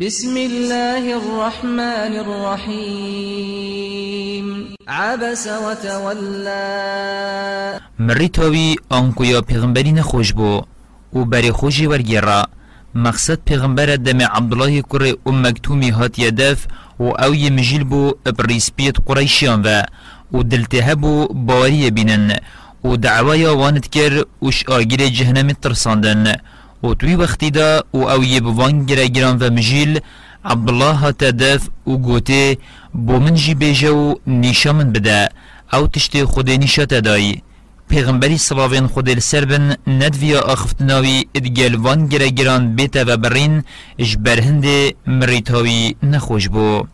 بسم الله الرحمن الرحيم. عبس وتولى. آنکو یا پیغمبری نخوش بو و بری خوشی ورگیرا. مقصد پیغمبر دم عبدالله کر ام مکتومی هات یدف و أو مجیل بو بریسپیت قریشیان و و دلته بو باوری بینن و دعوای وانت کر وش آگیر جهنم ترساندن. و توی وقتی دا و أو یبوان گره گران و مجیل عبدالله هات دف و گوته بو من جی بیجه و نیشا من بده. أو تشتی خود نیشا تدایی پیغمبری صلاوین خود السر بن ندویا آخفتناوی ادگل وان گره گران بیتا و برین اش برهند مریتاوی نخوش بو.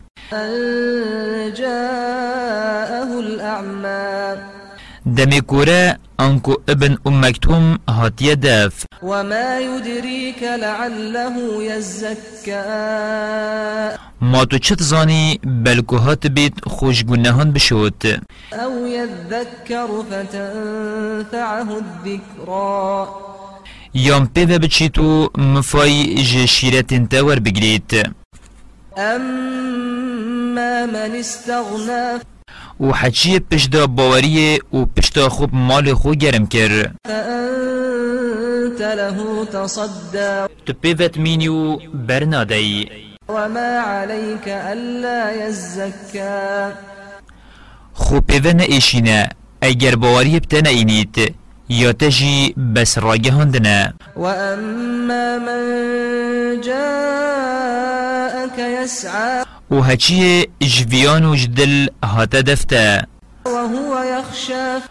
دمی کوره انکو ابن ام مکتوم هاتیه دف وما يدريك لعله يزكى. ما تو چت زانی بلکو هات بیت خوشگونهان بشود أو يذكر فتنفعه الذكرى. یام پیوه بچی تو مفای جشیرت انتور بگرید أما من استغنى و حچی پشتا باوریه و پشتا خوب مال خو گرم کر. فأنت له تصدى. تو پیوت مینی و برنادهی وما عليك ألا يزكى. خو نئیشینه اگر باوری بتنه اینید یا تجی بس راگه هندنه. وأما من جاءك يسعى. و هچی جویان و جدل هاته دفته. وهو يخشى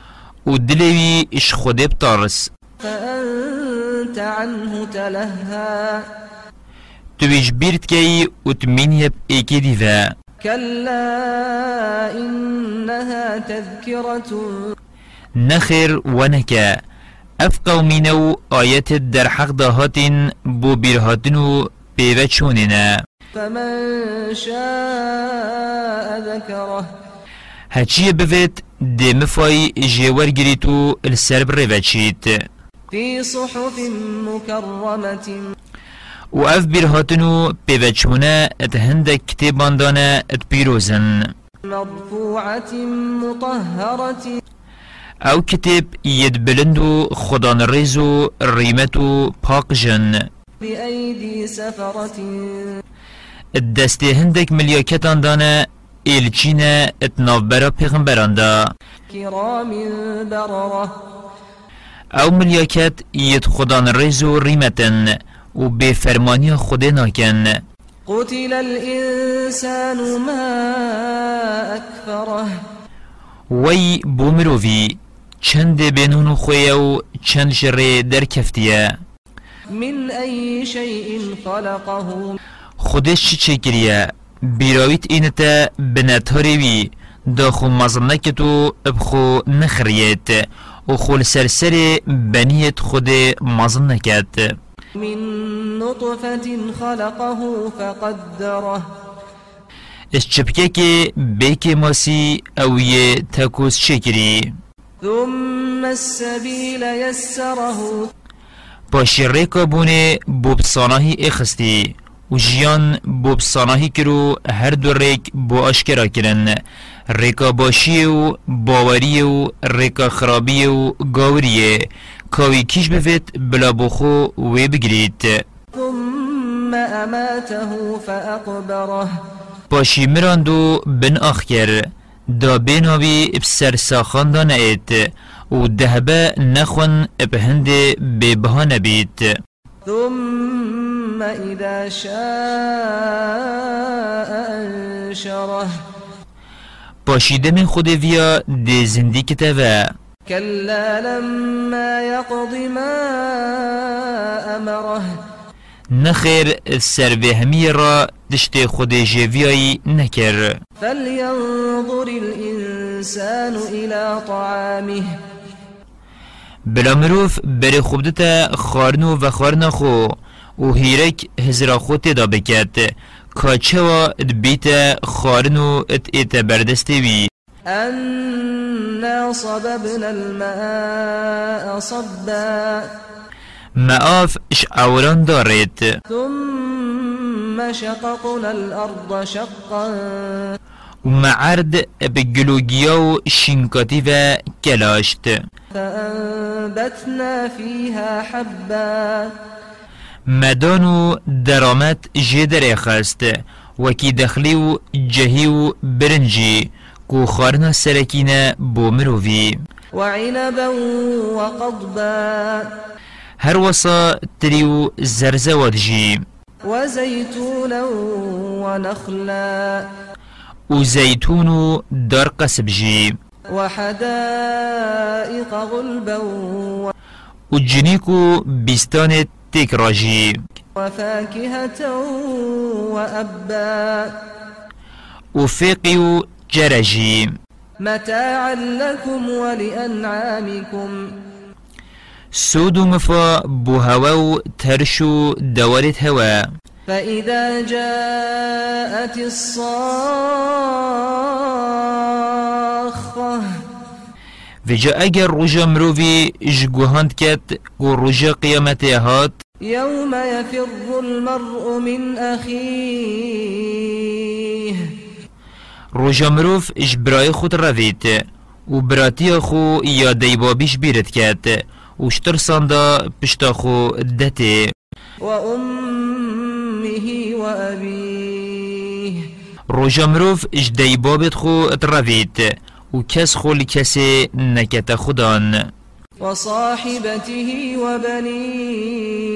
و دلوی اش خوده بتارس. فأنت عنه تلهى تو بیش بیرت کی و تمین یب ایکی دیوه. كلا إنها تذكرة نخیر و نکه اف قومینو آیت در حق دهاتین بو بیرهاتن و پیوه چونینه. فمن شاء ذكره. هچی بوید دی مفای جیور گریتو السر بریوه چید في صحف مكرمة و اف بیرهاتنو پیوه چونه ات هندک کتیبان دانه ات پیروزن مرفوعة مطهرة أو کتاب ید بلندو خدان ریزو ریمتو پاک جن بأيدي سفرة. دسته هندک ملیاکتان دانه ایلچینه اتناف برا پیغمبران دا. او ملیاکت ید خدان ریزو ریمتن و به فرمانی خود ناکن. قتل الإنسان ما أكفره وی بومرووی چند بینون خویه و چند شره در کفتیه. من أي شيء خلقه. خودش چی چه کریه بیراویت اینتا بنتاریوی دا خو مزنک تو ابخو نخریت. و خو سرسر بنیت خود مزنکت من نطفة خلقه فقدره. اس چپکه که بیک ماسی او یه تکوس شکری ثم السبيل يسره پاشی ریکا بونه بوبساناهی اخستی و جیان بوبساناهی کرو هر دو ریک بو اشکرا کرن ریکا باشی و باوری و ریکا خرابی و گاوریه. کاوی کیش بفت بلا بخو وی بگرید ثم أماته فأقبره. پاشی مراندو بن آخر دا بیناوی بسر ساخان دا نئید و دهبه نخون بهند ببها نبید ثم إذا شاء أنشره. پاشیده من خود ویا دی زندی کتوه كلا لما يقض ما أمره. نخیر سر بهمی را دشت خود جویایی نکر. فلينظر الإنسان إلى طعامه. بلا مروف بری خوب دتا خارنو و خارنا خو و هیرک هزرا خود تدا بکت کاچه و بیت خارنو ات ایت بردستی وی أنا صببنا الماء صبا. معاف اش اوران دارید ثم شققنا الأرض شقا. ومعرد بجلوجيو شنكاتي و كلاشت فأنبتنا فيها حبا. مدانو درامت جدر خست. وكي دخليو جهيو برنجي كو خارنا سركينة بو مروفي وعنبا وقضبا هر وصا تريو زرزوات جي وزيتونا ونخلا وزيتون دار قسب جي وحدائق غلبا وجنيكو بستان تكراجي وفاكهة وأبا. وفيقيو جرجي. متاعا لكم ولأنعامكم. سودو مفا بو هواو ترشو دوالت هوا. فإذا جاءت الصاخة. وجا اگر روژا مروفی جگوهاند کت و روژا قیامت هات. يوم يفر المرء من أخيه. روژا مروف جبرای خود روید و براتی خو یا دیبابیش بیرد کت و شتر ساندا پشتا خو وأمه وأبيه روژا مروف اج دیبابت خو روید و کس خو لکسی نکت خودان. وصاحبته وبنيه.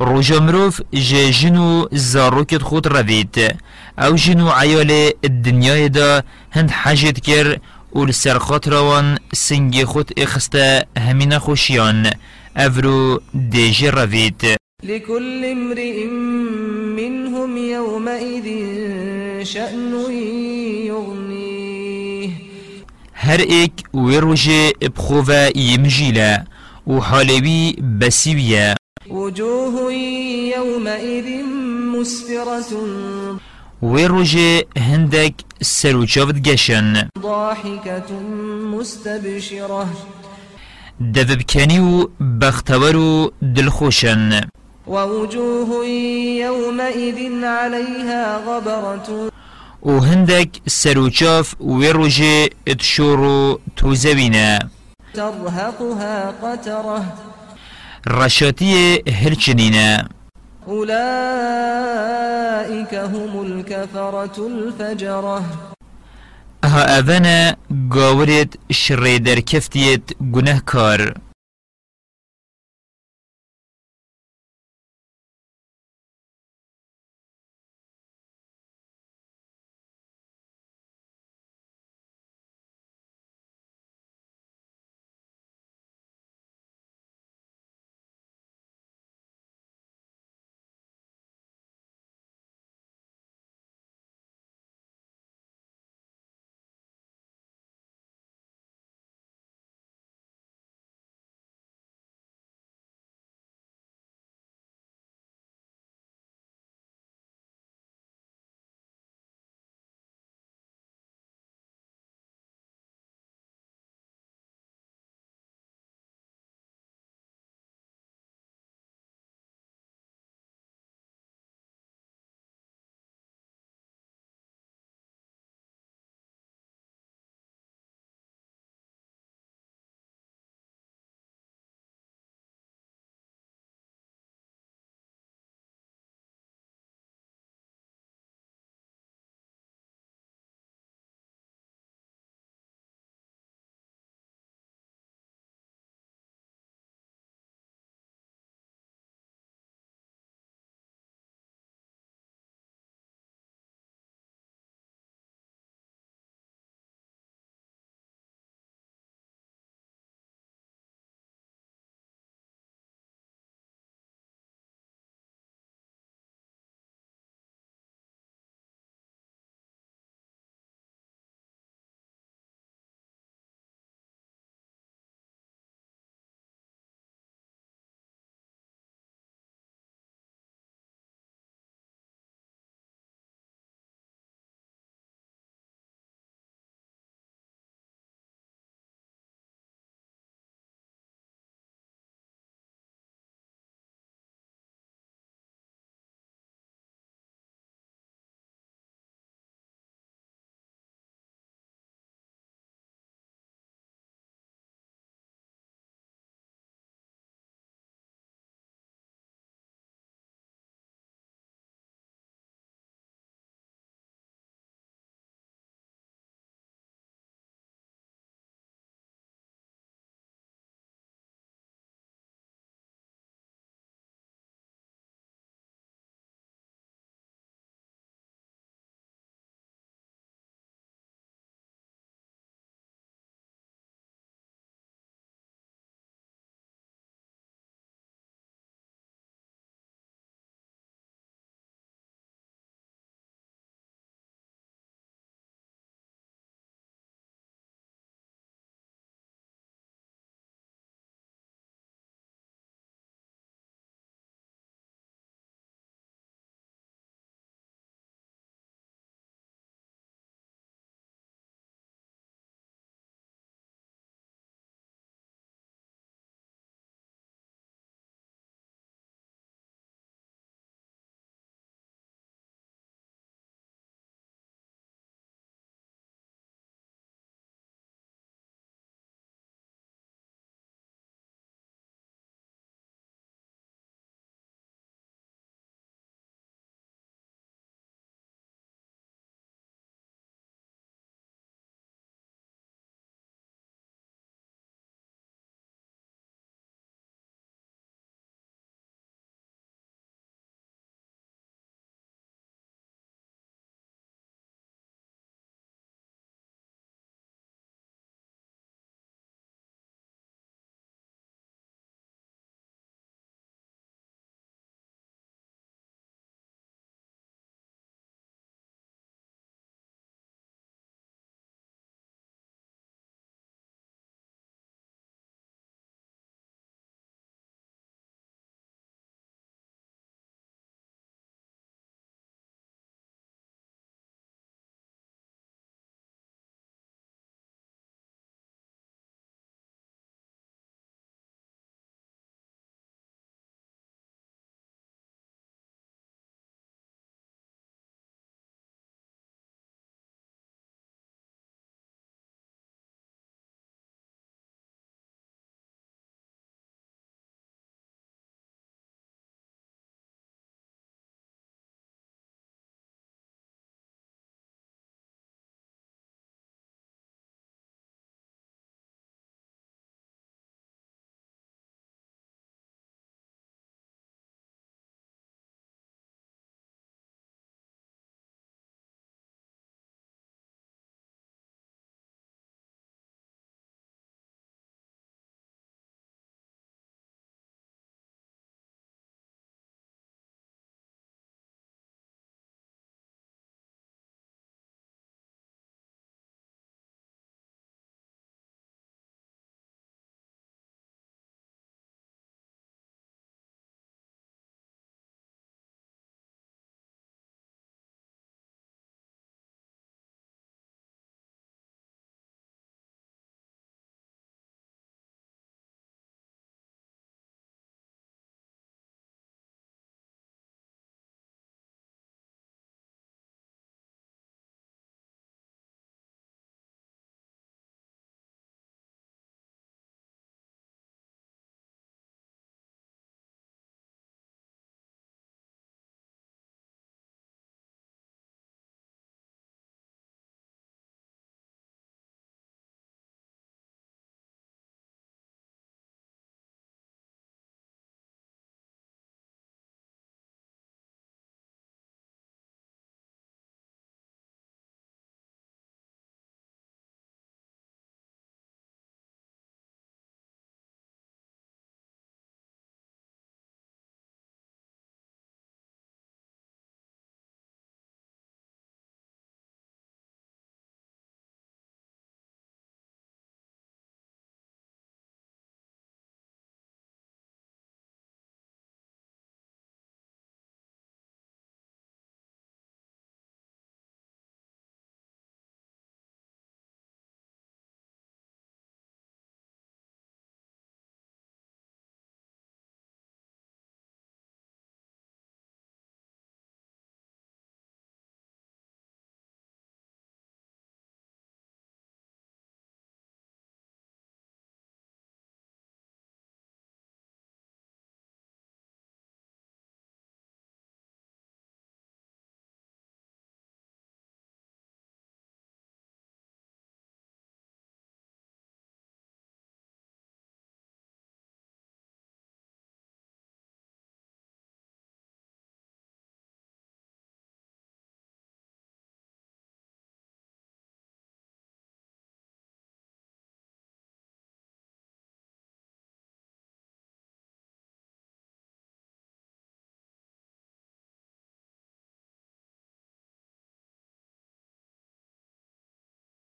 روژا مروف جنو زاروکت خود روید أو جنو عیال الدنیای دا هند حاجت کر و لسر خاطروان سنگ خود اخسته همین خوشیان افرو دیجی روید لكل امرئ منهم يومئذ شأن يغنيه هر ایک وی روژه بخوه یمجیله و حالوی بسیویه وجوه يومئذ مسفرة. وی روژه هندک سروچاوت گشن ضاحكة مستبشرة. دفبکنی و بختور و دلخوشن ووجوه يومئذ عليها غبرة. و هندك سروچاف وی روژه اتشورو توزوینه ترهقها قترة. رشاتی هرچنینه أولئك هم الكفرة الفجرة. ها اونا گاورت شریدر کفتیت گناه کار